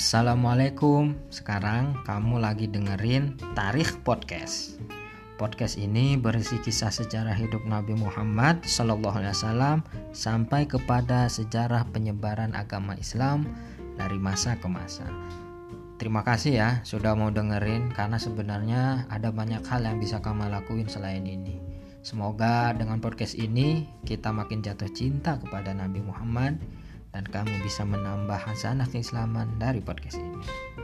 Assalamualaikum. Sekarang kamu lagi dengerin Tarikh Podcast. Podcast ini berisi kisah sejarah hidup Nabi Muhammad Sallallahu Alaihi Wasallam sampai kepada sejarah penyebaran agama Islam dari masa ke masa. Terima kasih ya sudah mau dengerin karena sebenarnya ada banyak hal yang bisa kamu lakuin selain ini. Semoga dengan podcast ini kita makin jatuh cinta kepada Nabi Muhammad dan kamu bisa menambah hasanah keislaman dari podcast ini.